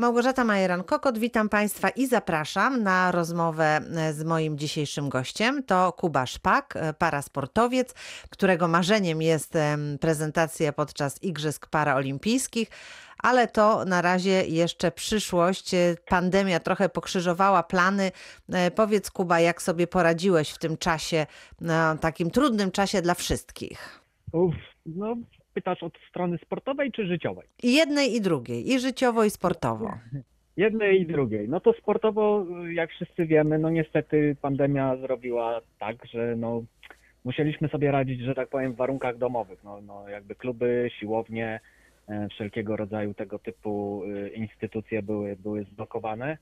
Małgorzata Majeran-Kokot, witam Państwa i zapraszam na rozmowę e, z moim dzisiejszym gościem. To Kuba Szpak, e, parasportowiec, którego marzeniem jest prezentacja podczas Igrzysk Paraolimpijskich, ale to na razie jeszcze przyszłość. E, Pandemia trochę pokrzyżowała plany. Powiedz Kuba, jak sobie poradziłeś w tym czasie, takim trudnym czasie dla wszystkich? Uf, no, pytasz od strony sportowej czy życiowej? I jednej i drugiej, i życiowo, i sportowo. Jednej i drugiej. No to sportowo, jak wszyscy wiemy, no niestety pandemia zrobiła tak, że no, musieliśmy sobie radzić, że tak powiem, w warunkach domowych. No, no jakby kluby, siłownie, e, wszelkiego rodzaju tego typu e, instytucje były, były zblokowane.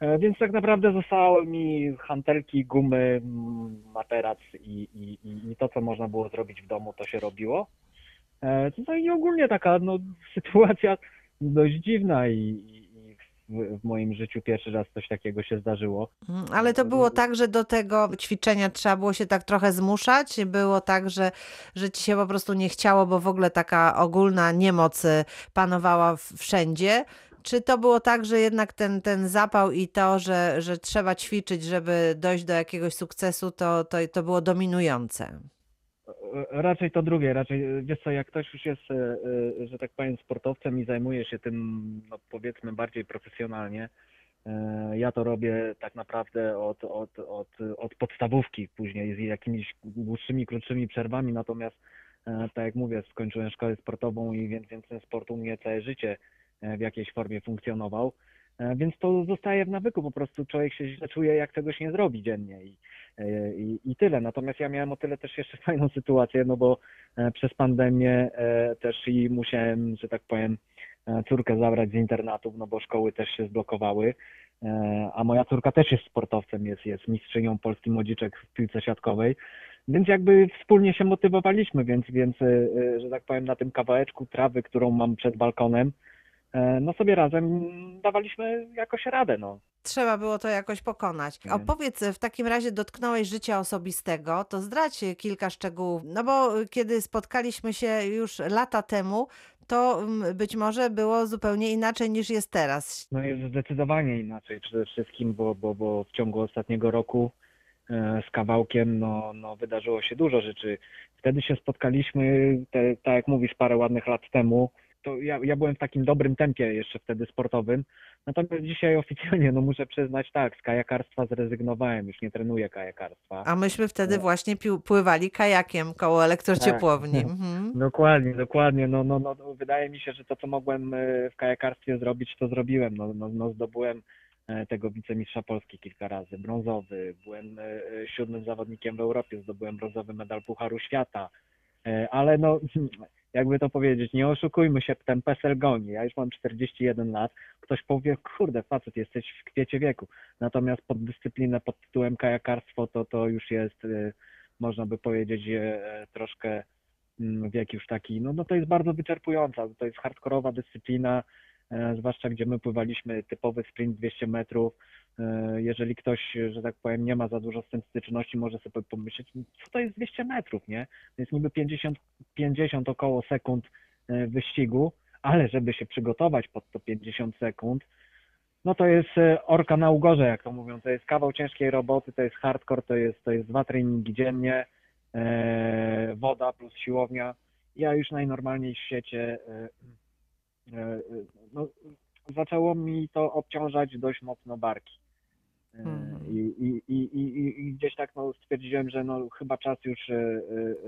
E, Więc tak naprawdę zostały mi hantelki, gumy, m, materac i, i i to, co można było zrobić w domu, to się robiło. E, No i ogólnie taka no, sytuacja dość dziwna i, w, w moim życiu pierwszy raz coś takiego się zdarzyło. Mm, Ale to było tak, że do tego ćwiczenia trzeba było się tak trochę zmuszać? Było tak, że, że ci się po prostu nie chciało, bo w ogóle taka ogólna niemoc y, panowała wszędzie? Czy to było tak, że jednak ten, ten zapał i to, że, że trzeba ćwiczyć, żeby dojść do jakiegoś sukcesu, to, to, to było dominujące? Raczej to drugie, raczej wiesz co, jak ktoś już jest, e, e, że tak powiem, sportowcem i zajmuje się tym, no powiedzmy, bardziej profesjonalnie, e, ja to robię tak naprawdę od, od, od, od podstawówki, później z jakimiś dłuższymi, krótszymi przerwami, natomiast tak jak mówię, skończyłem szkołę sportową i więc, więc ten sport u mnie całe życie w jakiejś formie funkcjonował. E, Więc to zostaje w nawyku, po prostu człowiek się źle czuje, jak czegoś nie zrobi dziennie i, e, i, i tyle. Natomiast ja miałem o tyle też jeszcze fajną sytuację, no bo e, przez pandemię też i musiałem, że tak powiem, córkę zabrać z internatów, no bo szkoły też się zblokowały, a moja córka też jest sportowcem, jest, jest mistrzynią Polski Młodziczek w piłce siatkowej, więc jakby wspólnie się motywowaliśmy, więc, więc że tak powiem, na tym kawałeczku trawy, którą mam przed balkonem, no sobie razem dawaliśmy jakoś radę, no. Trzeba było to jakoś pokonać. Opowiedz, w takim razie dotknąłeś życia osobistego, to zdradź kilka szczegółów. No bo kiedy spotkaliśmy się już lata temu, to mm, być może było zupełnie inaczej niż jest teraz. No jest zdecydowanie inaczej przede wszystkim, bo, bo, bo w ciągu ostatniego roku e, z kawałkiem no, no wydarzyło się dużo rzeczy. Wtedy się spotkaliśmy, te, tak jak mówisz, parę ładnych lat temu. To ja, ja byłem w takim dobrym tempie jeszcze wtedy sportowym. Natomiast dzisiaj oficjalnie, no muszę przyznać tak, z kajakarstwa zrezygnowałem, już nie trenuję kajakarstwa. A myśmy wtedy No. właśnie pływali kajakiem koło elektrociepłowni. Tak. Mhm. Dokładnie, dokładnie. No, no, no, wydaje mi się, że to, co mogłem e, w kajakarstwie zrobić, to zrobiłem. No, no, no, zdobyłem e, tego wicemistrza Polski kilka razy, brązowy. Byłem e, siódmym zawodnikiem w Europie, zdobyłem brązowy medal Pucharu Świata. Ale no, jakby to powiedzieć, nie oszukujmy się, ten PESEL goni. Ja już mam 41 lat. Ktoś powie, kurde, facet, jesteś w kwiecie wieku. Natomiast pod dyscyplinę pod tytułem kajakarstwo to, to już jest, e, można by powiedzieć, e, troszkę mm, wiek już taki, no, no to jest bardzo wyczerpująca, to jest hardkorowa dyscyplina, zwłaszcza gdzie my pływaliśmy typowy sprint 200 metrów. E, jeżeli ktoś, że tak powiem, nie ma za dużo z tym styczności, może sobie pomyśleć, "No, co to jest 200 metrów, nie? Jest niby 50, 50 około sekund e, wyścigu, ale żeby się przygotować pod to 50 sekund, no to jest e, orka na ugorze, jak to mówią. To jest kawał ciężkiej roboty, to jest hardcore, to jest, to jest dwa treningi dziennie, e, woda plus siłownia. Ja już najnormalniej w świecie e, e, e, no, zaczęło mi to obciążać dość mocno barki. E, Mhm. I, i, i, i, gdzieś tak no, stwierdziłem, że no, chyba czas już e, e,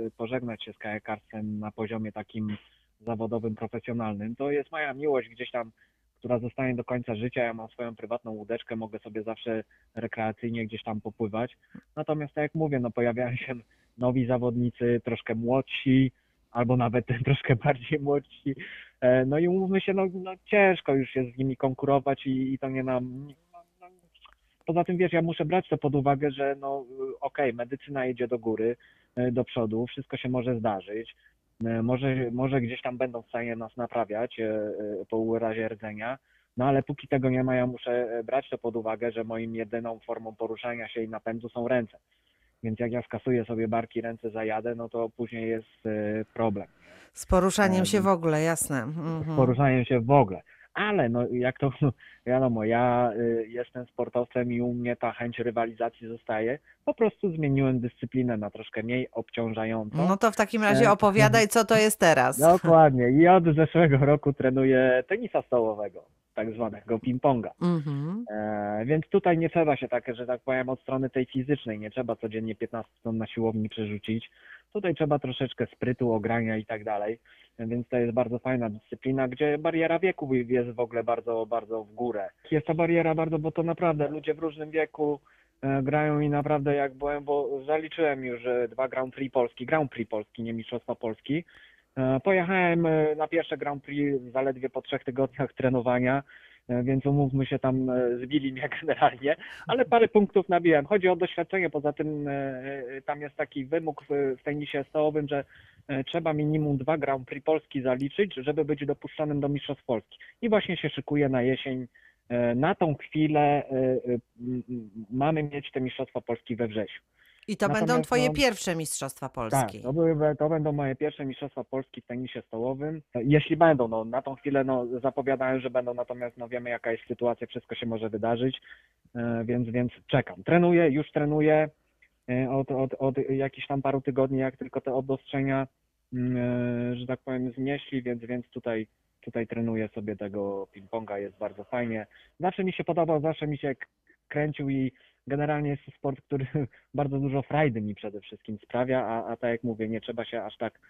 e, pożegnać się z kajakarstwem na poziomie takim zawodowym, profesjonalnym. To jest moja miłość gdzieś tam, która zostanie do końca życia. Ja mam swoją prywatną łódeczkę, mogę sobie zawsze rekreacyjnie gdzieś tam popływać. Natomiast tak jak mówię, no pojawiają się nowi zawodnicy, troszkę młodsi, albo nawet troszkę bardziej młodsi. E, No i umówmy się, no, no ciężko już jest z nimi konkurować i, i to nie nam. Poza tym wiesz, ja muszę brać to pod uwagę, że no okej, medycyna idzie do góry, y, do przodu, wszystko się może zdarzyć. Y, Może, może gdzieś tam będą w stanie nas naprawiać po urazie rdzenia, no ale póki tego nie ma, ja muszę brać to pod uwagę, że moim jedyną formą poruszania się i napędu są ręce. Więc jak ja skasuję sobie barki, ręce zajadę, no to później jest y, problem. Z poruszaniem Em, się w ogóle, jasne. z Mhm. poruszaniem się w ogóle. ale no jak to wiadomo, ja y, jestem sportowcem i u mnie ta chęć rywalizacji zostaje. Po prostu zmieniłem dyscyplinę na troszkę mniej obciążającą. No to w takim razie E, opowiadaj, co to jest teraz. Dokładnie. I od zeszłego roku trenuję tenisa stołowego, tak zwanego ping-ponga. Mhm. E, więc tutaj nie trzeba się tak, że tak powiem, od strony tej fizycznej, nie trzeba codziennie 15 ton na siłowni przerzucić. Tutaj trzeba troszeczkę sprytu, ogrania i tak dalej. Więc to jest bardzo fajna dyscyplina, gdzie bariera wieku jest w ogóle bardzo, bardzo w górę. Jest ta bariera bardzo, bo to naprawdę ludzie w różnym wieku e, grają i naprawdę jak byłem, bo zaliczyłem już e, dwa Grand Prix Polski, Grand Prix Polski, nie Mistrzostwa Polski. E, Pojechałem e, na pierwsze Grand Prix zaledwie po trzech tygodniach trenowania, e, więc umówmy się, tam zbili mnie generalnie, ale parę punktów nabiłem. Chodzi o doświadczenie, poza tym tam jest taki wymóg w, tenisie stołowym, że trzeba minimum dwa Grand Prix Polski zaliczyć, żeby być dopuszczonym do Mistrzostw Polski. I właśnie się szykuję na jesień. Na tą chwilę mamy mieć te Mistrzostwa Polski we wrześniu. I to będą Natomiast twoje no- pierwsze Mistrzostwa Polski. Tak, to, były, to będą moje pierwsze mistrzostwa Polski w tenisie stołowym. Jeśli będą, no na tą chwilę no, zapowiadają, że będą, natomiast no, wiemy jaka jest sytuacja, wszystko się może wydarzyć, e, więc, więc czekam. Trenuję, już trenuję e, od, od, od jakichś tam paru tygodni, jak tylko te obostrzenia, mm, e, że tak powiem, znieśli, więc, więc tutaj, tutaj trenuję sobie tego ping-ponga, jest bardzo fajnie. Zawsze mi się podobał, zawsze mi się kręcił i generalnie jest to sport, który bardzo dużo frajdy mi przede wszystkim sprawia, a, a tak jak mówię, nie trzeba się aż tak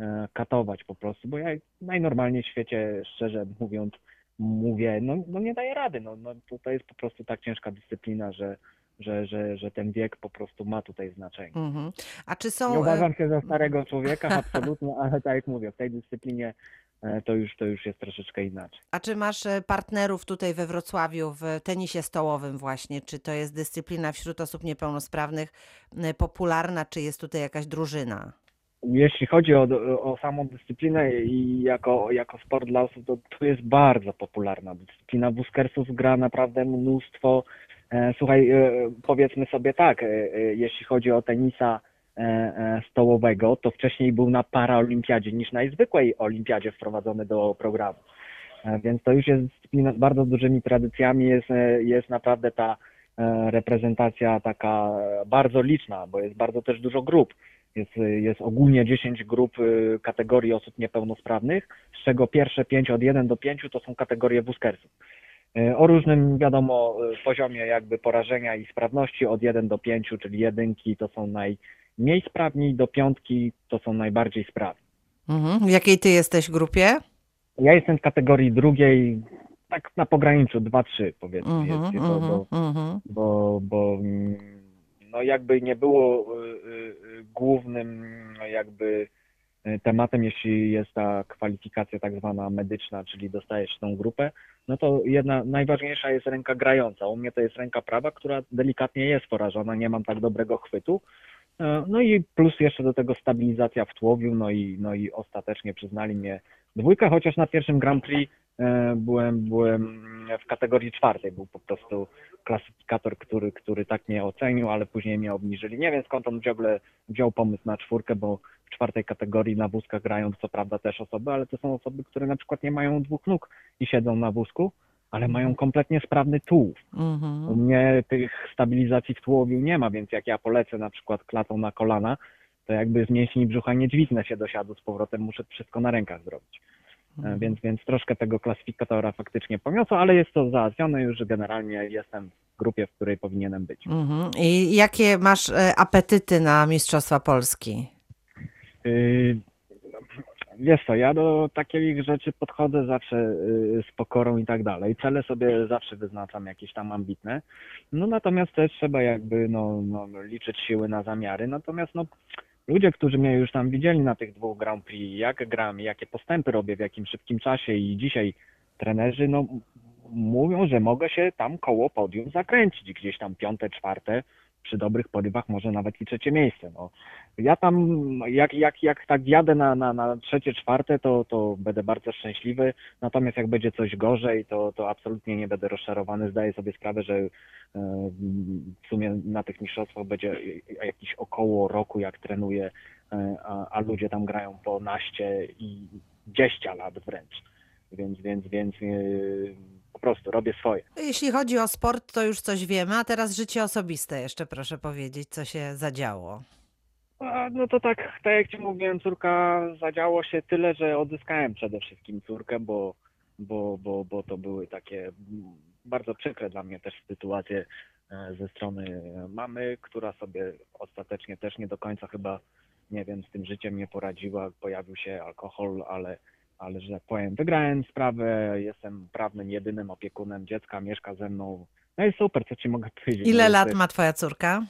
e, katować po prostu, bo ja najnormalniej w świecie, szczerze mówiąc, mówię, no, no nie daję rady, no, no to, to jest po prostu tak ciężka dyscyplina, że, że, że, że ten wiek po prostu ma tutaj znaczenie. Mhm. A czy są. Nie e, uważam się za starego człowieka, absolutnie, ale tak jak mówię, w tej dyscyplinie e, to już, to już jest troszeczkę inaczej. A czy masz e, partnerów tutaj we Wrocławiu w tenisie stołowym właśnie? Czy to jest dyscyplina wśród osób niepełnosprawnych popularna, czy jest tutaj jakaś drużyna? Jeśli chodzi o, o samą dyscyplinę i jako, jako sport dla osób, to to jest bardzo popularna dyscyplina. Wuskersów gra naprawdę mnóstwo. E, Słuchaj, e, powiedzmy sobie tak, e, e, jeśli chodzi o tenisa e, e, stołowego, to wcześniej był na paraolimpiadzie niż na zwykłej olimpiadzie wprowadzony do programu. E, Więc to już jest dyscyplina z bardzo dużymi tradycjami, jest, e, jest naprawdę ta e, reprezentacja taka e, bardzo liczna, bo jest bardzo też dużo grup. Jest, jest ogólnie 10 grup kategorii osób niepełnosprawnych, z czego pierwsze 5 od 1 do 5 to są kategorie wuskersów. Y, O różnym, wiadomo, poziomie jakby porażenia i sprawności od 1 do 5, czyli jedynki to są najmniej sprawni, do piątki to są najbardziej sprawni. Mhm. W jakiej ty jesteś grupie? Ja jestem w kategorii drugiej, tak na pograniczu 2-3 powiedzmy. Mhm, jest, bo, bo, mhm, mhm. bo, bo mm, no jakby nie było y, y, y, głównym jakby tematem, jeśli jest ta kwalifikacja tak zwana medyczna, czyli dostajesz tą grupę, no to jedna najważniejsza jest ręka grająca. U mnie to jest ręka prawa, która delikatnie jest porażona, nie mam tak dobrego chwytu. E, No i plus jeszcze do tego stabilizacja w tułowiu, no i, no i ostatecznie przyznali mnie dwójkę, chociaż na pierwszym Grand Prix e, byłem, byłem w kategorii czwartej, był po prostu klasyfikator, który, który tak mnie ocenił, ale później mnie obniżyli. Nie wiem skąd on w ogóle wziął pomysł na czwórkę, bo w czwartej kategorii na wózkach grają co prawda też osoby, ale to są osoby, które na przykład nie mają dwóch nóg i siedzą na wózku, ale mają kompletnie sprawny tułów. U Mhm. mnie tych stabilizacji w tułowiu nie ma, więc jak ja polecę na przykład klatą na kolana, to jakby z mięśni brzucha nie dźwignę się do siadu z powrotem, muszę wszystko na rękach zrobić. E, Więc, więc troszkę tego klasyfikatora faktycznie poniosło, ale jest to załatwione już, że generalnie jestem w grupie, w której powinienem być. Mhm. I jakie masz e, apetyty na Mistrzostwa Polski? Yy, Wiesz co, ja do takich rzeczy podchodzę zawsze yy, z pokorą i tak dalej. Cele sobie zawsze wyznaczam jakieś tam ambitne. No natomiast też trzeba jakby no, no, liczyć siły na zamiary. Natomiast no, ludzie, którzy mnie już tam widzieli na tych dwóch Grand Prix, jak gram, jakie postępy robię, w jakim szybkim czasie i dzisiaj trenerzy, no mówią, że mogę się tam koło podium zakręcić, gdzieś tam piąte, czwarte, przy dobrych porywach może nawet i trzecie miejsce. No. Ja tam, jak, jak, jak tak jadę na, na, na trzecie, czwarte, to, to będę bardzo szczęśliwy. Natomiast jak będzie coś gorzej, to, to absolutnie nie będę rozczarowany. Zdaję sobie sprawę, że e, w sumie na tych mistrzostwach będzie jakieś około roku, jak trenuję, e, a, a ludzie tam grają po naście i 20 lat wręcz. więc, więc, więc yy, po prostu robię swoje. Jeśli chodzi o sport, to już coś wiemy, a teraz życie osobiste jeszcze proszę powiedzieć, co się zadziało. A, No to tak, tak jak Ci mówiłem, córka zadziało się tyle, że odzyskałem przede wszystkim córkę, bo, bo, bo, bo to były takie bardzo przykre dla mnie też sytuacje e, ze strony mamy, która sobie ostatecznie też nie do końca chyba, nie wiem, z tym życiem nie poradziła. Pojawił się alkohol, ale, ale że tak powiem, wygrałem sprawę, jestem prawnym jedynym opiekunem dziecka, mieszka ze mną. No i super, co Ci mogę powiedzieć. Ile No, lat ma twoja córka?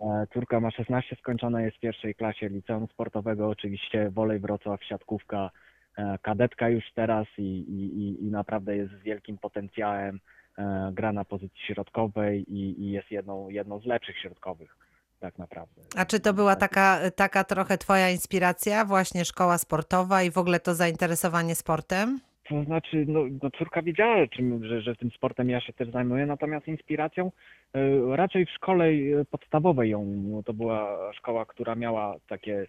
E, Córka ma 16, skończona jest w pierwszej klasie liceum sportowego, oczywiście Wolej Wrocław, siatkówka, e, kadetka już teraz i, i, i- i naprawdę jest z wielkim potencjałem, e, gra na pozycji środkowej i, i jest jedną, jedną z lepszych środkowych tak naprawdę. A czy to była Tak. taka, taka trochę twoja inspiracja, właśnie szkoła sportowa i w ogóle to zainteresowanie sportem? To znaczy, no, no córka wiedziała, czym, że, że tym sportem ja się też zajmuję, natomiast inspiracją e, raczej w szkole e, podstawowej ją, to była szkoła, która miała takie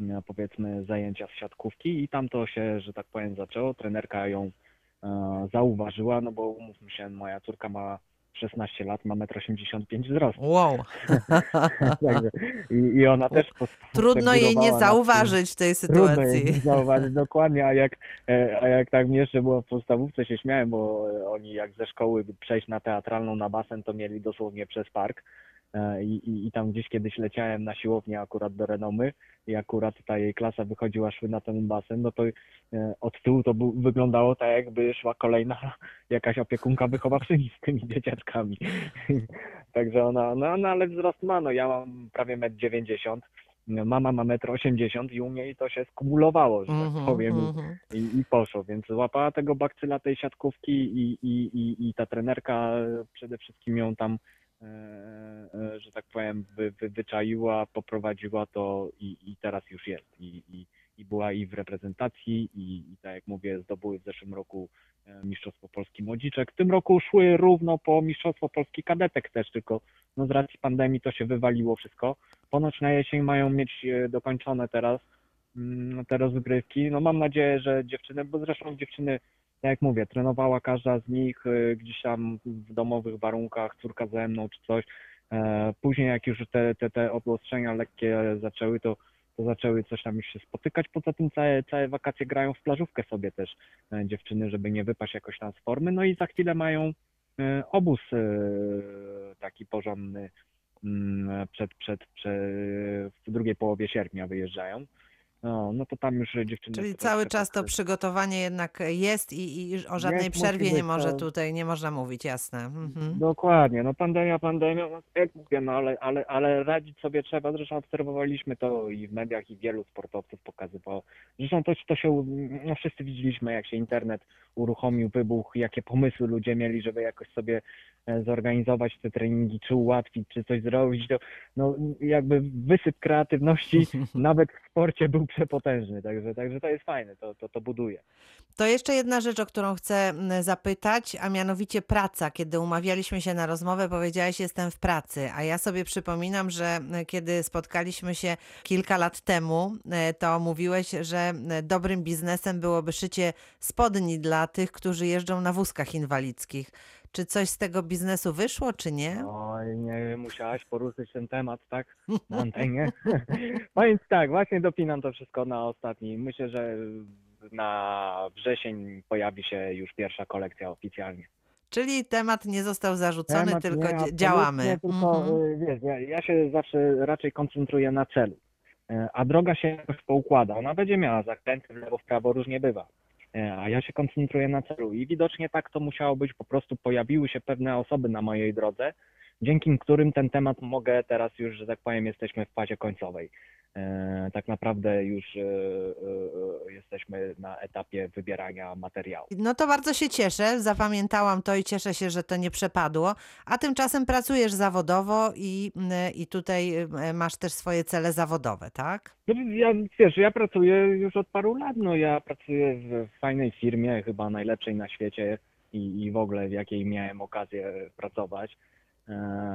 e, powiedzmy zajęcia z siatkówki i tam to się, że tak powiem, zaczęło. Trenerka ją e, zauważyła, no bo umówmy się, moja córka ma 16 lat, ma 1,85 m wzrostu. Wow. Także, i, I ona też Trudno jej nie zauważyć w tej Trudno sytuacji. jest zauważyć dokładnie, a jak, e, a jak tak mi jeszcze było w podstawówce się śmiałem, bo e, oni jak ze szkoły przejść na teatralną na basen, to mieli dosłownie przez park. E, I, i, I tam gdzieś kiedyś leciałem na siłownię akurat do Renomy i akurat ta jej klasa wychodziła, szły na ten basen, no to od tyłu to był, wyglądało tak jakby szła kolejna jakaś opiekunka wychowawczyni z tymi dzieciaczkami. Także ona, no, no ale wzrost ma, no ja mam prawie 1,90 m, mama ma 1,80 m i u niej to się skumulowało, że tak Mhm, powiem, i- mhm. i, i poszło, więc złapała tego bakcyla tej siatkówki i, i, i, i ta trenerka e, przede wszystkim ją tam, e, e, że tak powiem, wy, wy, wyczaiła, poprowadziła to i, i teraz już jest. I, i, I była i w reprezentacji i, i tak jak mówię, zdobyły w zeszłym roku e, Mistrzostwo Polski Młodziczek. W tym roku szły równo po Mistrzostwo Polski Kadetek też, tylko no z racji pandemii to się wywaliło wszystko. Ponoć na jesień mają mieć e, dokończone teraz mm, te rozgrywki. No mam nadzieję, że dziewczyny, bo zresztą dziewczyny, tak jak mówię, trenowała każda z nich y, gdzieś tam w domowych warunkach, córka ze mną czy coś. E, Później jak już te, te, te obostrzenia lekkie zaczęły, to, to zaczęły coś tam już się spotykać. Poza tym całe, całe wakacje grają w plażówkę sobie też e, dziewczyny, żeby nie wypaść jakoś tam z formy. No i za chwilę mają e, obóz e, taki porządny mm, przed, przed, przed, w drugiej połowie sierpnia wyjeżdżają. No, no to tam już dziewczyny. Czyli cały czas to tak- przygotowanie jednak jest i, i o żadnej musi przerwie nie być, może to- tutaj, nie można mówić, jasne. Mhm. Dokładnie, no pandemia, pandemia, no, jak mówię, no ale, ale, ale radzić sobie trzeba, zresztą obserwowaliśmy to i w mediach i wielu sportowców pokazywało. Zresztą to, to się, no wszyscy widzieliśmy, jak się internet uruchomił, wybuch, jakie pomysły ludzie mieli, żeby jakoś sobie e, zorganizować te treningi, czy ułatwić, czy coś zrobić, to no jakby wysyp kreatywności nawet w sporcie był przepotężny, także, także to jest fajne, to, to, to buduje. To jeszcze jedna rzecz, o którą chcę zapytać, a mianowicie praca. Kiedy umawialiśmy się na rozmowę, powiedziałeś, jestem w pracy, a ja sobie przypominam, że kiedy spotkaliśmy się kilka lat temu, e, to mówiłeś, że dobrym biznesem byłoby szycie spodni dla tych, którzy jeżdżą na wózkach inwalidzkich. Czy coś z tego biznesu wyszło, czy nie? Oj, nie musiałaś poruszyć ten temat, tak? Na antenie. Więc tak, właśnie dopinam to wszystko na ostatni. Myślę, że na wrzesień pojawi się już pierwsza kolekcja oficjalnie. Czyli temat nie został zarzucony, Temat tylko nie, dzia- absolutnie, działamy. Tylko Mhm. y, wiesz, ja, ja się zawsze raczej koncentruję na celu, Y, a droga się jakoś poukłada. Ona będzie miała zakręty w lewo, w prawo, różnie bywa. Y, A ja się koncentruję na celu i widocznie tak to musiało być. Po prostu pojawiły się pewne osoby na mojej drodze, dzięki którym ten temat mogę teraz już, że tak powiem, jesteśmy w fazie końcowej. E, Tak naprawdę już e, e, jesteśmy na etapie wybierania materiału. No to bardzo się cieszę, zapamiętałam to i cieszę się, że to nie przepadło. A tymczasem pracujesz zawodowo i, i tutaj masz też swoje cele zawodowe, tak? No, ja, wiesz, ja pracuję już od paru lat, no ja pracuję w fajnej firmie, chyba najlepszej na świecie i, i w ogóle w jakiej miałem okazję pracować,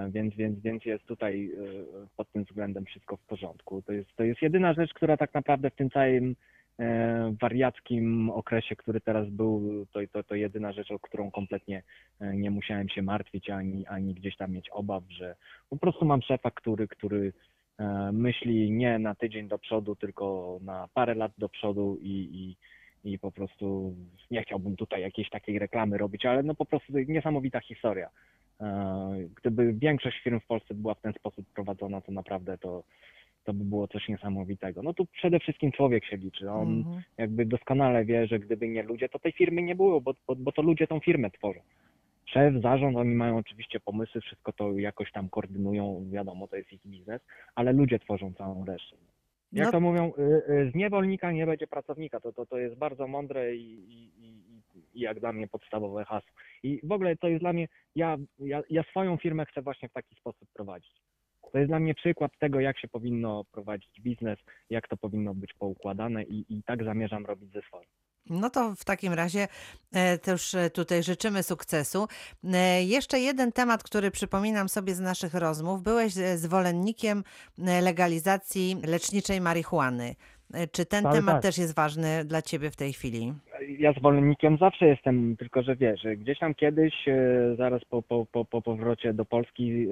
więc, więc, więc jest tutaj e, pod tym względem wszystko w porządku. To jest, to jest jedyna rzecz, która tak naprawdę w tym całym e, wariackim okresie, który teraz był, to, to, to jedyna rzecz, o którą kompletnie e, nie musiałem się martwić, ani, ani gdzieś tam mieć obaw, że po prostu mam szefa, który, który e, myśli nie na tydzień do przodu, tylko na parę lat do przodu i, i, i po prostu nie chciałbym tutaj jakiejś takiej reklamy robić, ale no po prostu niesamowita historia. E, Gdyby większość firm w Polsce była w ten sposób prowadzona, to naprawdę to, to by było coś niesamowitego. No tu przede wszystkim człowiek się liczy. On Mhm. jakby doskonale wie, że gdyby nie ludzie, to tej firmy nie było, bo, bo, bo to ludzie tą firmę tworzą. Szef, zarząd, oni mają oczywiście pomysły, wszystko to jakoś tam koordynują, wiadomo, to jest ich biznes, ale ludzie tworzą całą resztę. Jak No- to mówią, y, y, z niewolnika nie będzie pracownika. To, to, to jest bardzo mądre i, i, i, i jak dla mnie podstawowe hasło. I w ogóle to jest dla mnie, ja, ja, ja swoją firmę chcę właśnie w taki sposób prowadzić. To jest dla mnie przykład tego, jak się powinno prowadzić biznes, jak to powinno być poukładane i, i tak zamierzam robić ze swoim. No to w takim razie e, też e, tutaj życzymy sukcesu. E, Jeszcze jeden temat, który przypominam sobie z naszych rozmów. Byłeś zwolennikiem legalizacji leczniczej marihuany. Czy ten Tak, temat tak. też jest ważny dla ciebie w tej chwili? Ja zwolennikiem zawsze jestem, tylko że wiesz, gdzieś tam kiedyś, e, zaraz po, po, po, po powrocie do Polski, e,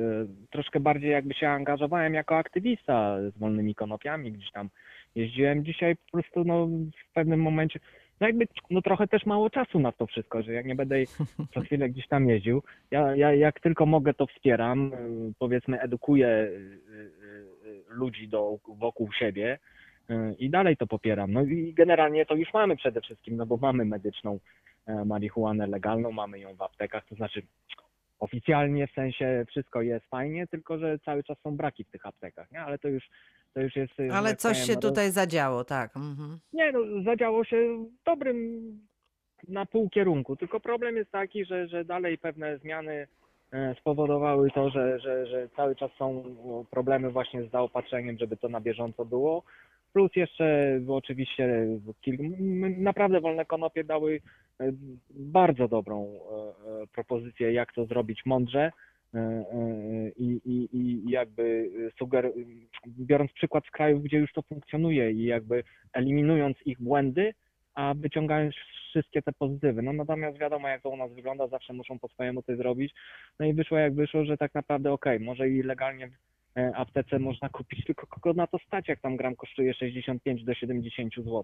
troszkę bardziej jakby się angażowałem jako aktywista z wolnymi konopiami, gdzieś tam jeździłem. Dzisiaj po prostu no, w pewnym momencie, no jakby no trochę też mało czasu na to wszystko, że jak nie będę co chwilę gdzieś tam jeździł. Ja, ja jak tylko mogę, to wspieram, e, powiedzmy edukuję ludzi do, wokół siebie, i dalej to popieram. No i generalnie to już mamy przede wszystkim, no bo mamy medyczną e, marihuanę legalną, mamy ją w aptekach, to znaczy oficjalnie w sensie wszystko jest fajnie, tylko że cały czas są braki w tych aptekach, nie? Ale to już to już jest... że Ale coś powiem, się tutaj zadziało, tak. Mhm. Nie, no zadziało się w dobrym na pół kierunku, tylko problem jest taki, że, że dalej pewne zmiany e, spowodowały to, że, że, że cały czas są problemy właśnie z zaopatrzeniem, żeby to na bieżąco było. Plus jeszcze oczywiście naprawdę wolne konopie dały e, bardzo dobrą e, e, propozycję, jak to zrobić mądrze i, i, i jakby suger, biorąc przykład z krajów, gdzie już to funkcjonuje i jakby eliminując ich błędy, a wyciągając wszystkie te pozytywy. No natomiast wiadomo, jak to u nas wygląda, zawsze muszą po swojemu coś zrobić. No i wyszło jak wyszło, że tak naprawdę okej, może i legalnie aptece można kupić, tylko kogo na to stać, jak tam gram kosztuje 65 do 70 zł.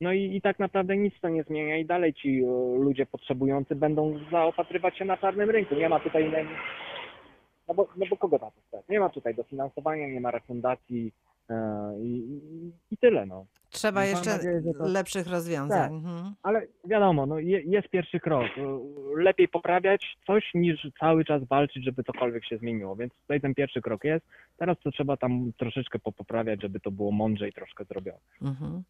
No i, i tak naprawdę nic to nie zmienia i dalej ci e, ludzie potrzebujący będą zaopatrywać się na czarnym rynku. Nie ma tutaj. No bo, no bo kogo na to stać? Nie ma tutaj dofinansowania, nie ma refundacji e, i, i, tyle no. Trzeba Mam jeszcze nadzieję, że to- lepszych rozwiązań. Tak. Mhm. Ale wiadomo, no je, jest pierwszy krok. Lepiej poprawiać coś niż cały czas walczyć, żeby cokolwiek się zmieniło. Więc tutaj ten pierwszy krok jest. Teraz to trzeba tam troszeczkę popoprawiać, żeby to było mądrzej troszkę zrobione. Mhm.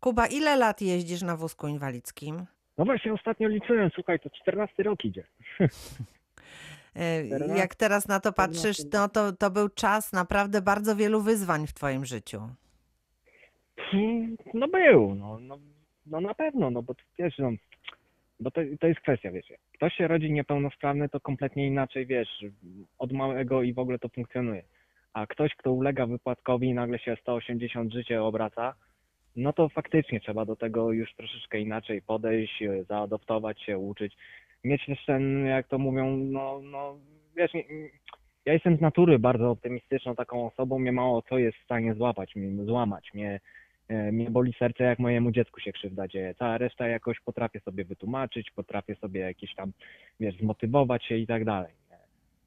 Kuba, ile lat jeździsz na wózku inwalidzkim? No właśnie ostatnio liczyłem, słuchaj, to 14 rok idzie. E, Jak teraz na to patrzysz, czternaście no to, to był czas naprawdę bardzo wielu wyzwań w twoim życiu. Hmm, No był, no, no, no na pewno, no bo wiesz, no, bo to, to jest kwestia, wiecie, ktoś się rodzi niepełnosprawny, to kompletnie inaczej, wiesz, od małego i w ogóle to funkcjonuje. A ktoś, kto ulega wypadkowi i nagle się 180 życie obraca, no to faktycznie trzeba do tego już troszeczkę inaczej podejść, e, zaadoptować się, uczyć. Mieć ten, jak to mówią, no, no wiesz, nie, ja jestem z natury bardzo optymistyczną taką osobą, mnie mało co jest w stanie złapać, mnie, złamać, mnie, e, mnie boli serce, jak mojemu dziecku się krzywda dzieje. Cała reszta jakoś potrafię sobie wytłumaczyć, potrafię sobie jakieś tam, wiesz, zmotywować się i tak dalej.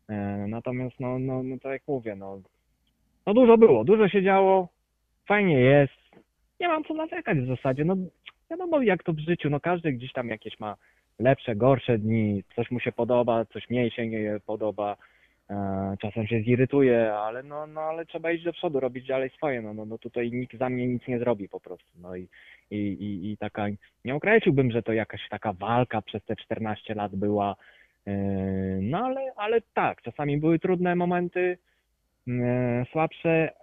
E, Natomiast, no, no, no tak jak mówię, no, no dużo było, dużo się działo, fajnie jest, nie mam co narzekać w zasadzie, no wiadomo jak to w życiu, no każdy gdzieś tam jakieś ma lepsze, gorsze dni, coś mu się podoba, coś mniej się nie podoba, e, czasem się zirytuje, ale no, no ale trzeba iść do przodu, robić dalej swoje, no, no, no tutaj nikt za mnie nic nie zrobi po prostu, no i, i, i, i taka, nie określiłbym, że to jakaś taka walka przez te 14 lat była, e, no ale, ale tak, czasami były trudne momenty, e, słabsze,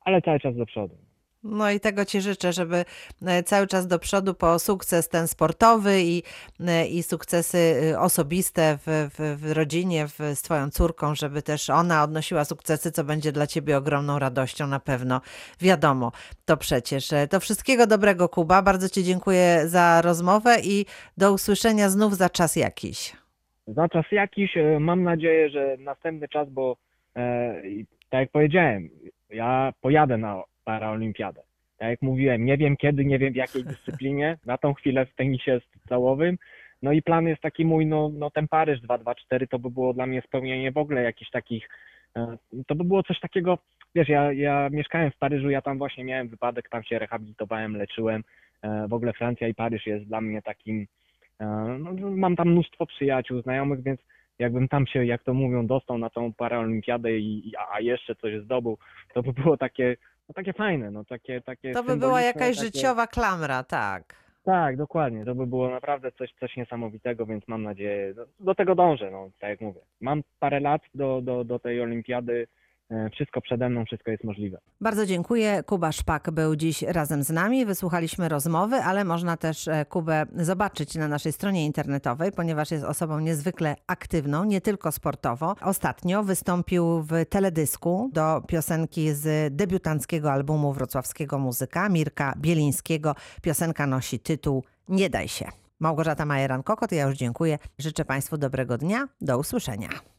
ale cały czas do przodu. No i tego Ci życzę, żeby e, cały czas do przodu po sukces ten sportowy i, e, i sukcesy y, osobiste w, w, w rodzinie w, z Twoją córką, żeby też ona odnosiła sukcesy, co będzie dla Ciebie ogromną radością na pewno. Wiadomo, to przecież. E, To wszystkiego dobrego, Kuba. Bardzo Ci dziękuję za rozmowę i do usłyszenia znów za czas jakiś. Za czas jakiś, e, mam nadzieję, że następny czas, bo e, tak jak powiedziałem, ja pojadę na paraolimpiadę. Tak jak mówiłem, nie wiem kiedy, nie wiem w jakiej dyscyplinie, na tą chwilę w tenisie całowym. No i plan jest taki mój, no, no ten Paryż 224 to by było dla mnie spełnienie w ogóle jakichś takich, e, to by było coś takiego, wiesz, ja, ja mieszkałem w Paryżu, ja tam właśnie miałem wypadek, tam się rehabilitowałem, leczyłem. E, W ogóle Francja i Paryż jest dla mnie takim, e, no, mam tam mnóstwo przyjaciół, znajomych, więc jakbym tam się, jak to mówią, dostał na tą paraolimpiadę i, a jeszcze coś zdobył, to by było takie, no takie fajne, no takie, takie To by była jakaś takie... życiowa klamra, tak. Tak, dokładnie. To by było naprawdę coś, coś niesamowitego, więc mam nadzieję, do, do tego dążę, no, tak jak mówię. Mam parę lat do, do, do tej olimpiady, wszystko przede mną, wszystko jest możliwe. Bardzo dziękuję. Kuba Szpak był dziś razem z nami. Wysłuchaliśmy rozmowy, ale można też e, Kubę zobaczyć na naszej stronie internetowej, ponieważ jest osobą niezwykle aktywną, nie tylko sportowo. Ostatnio wystąpił w teledysku do piosenki z debiutanckiego albumu wrocławskiego muzyka Mirka Bielińskiego. Piosenka nosi tytuł Nie daj się. Małgorzata Majeran-Kokot, ja już dziękuję. Życzę Państwu dobrego dnia. Do usłyszenia.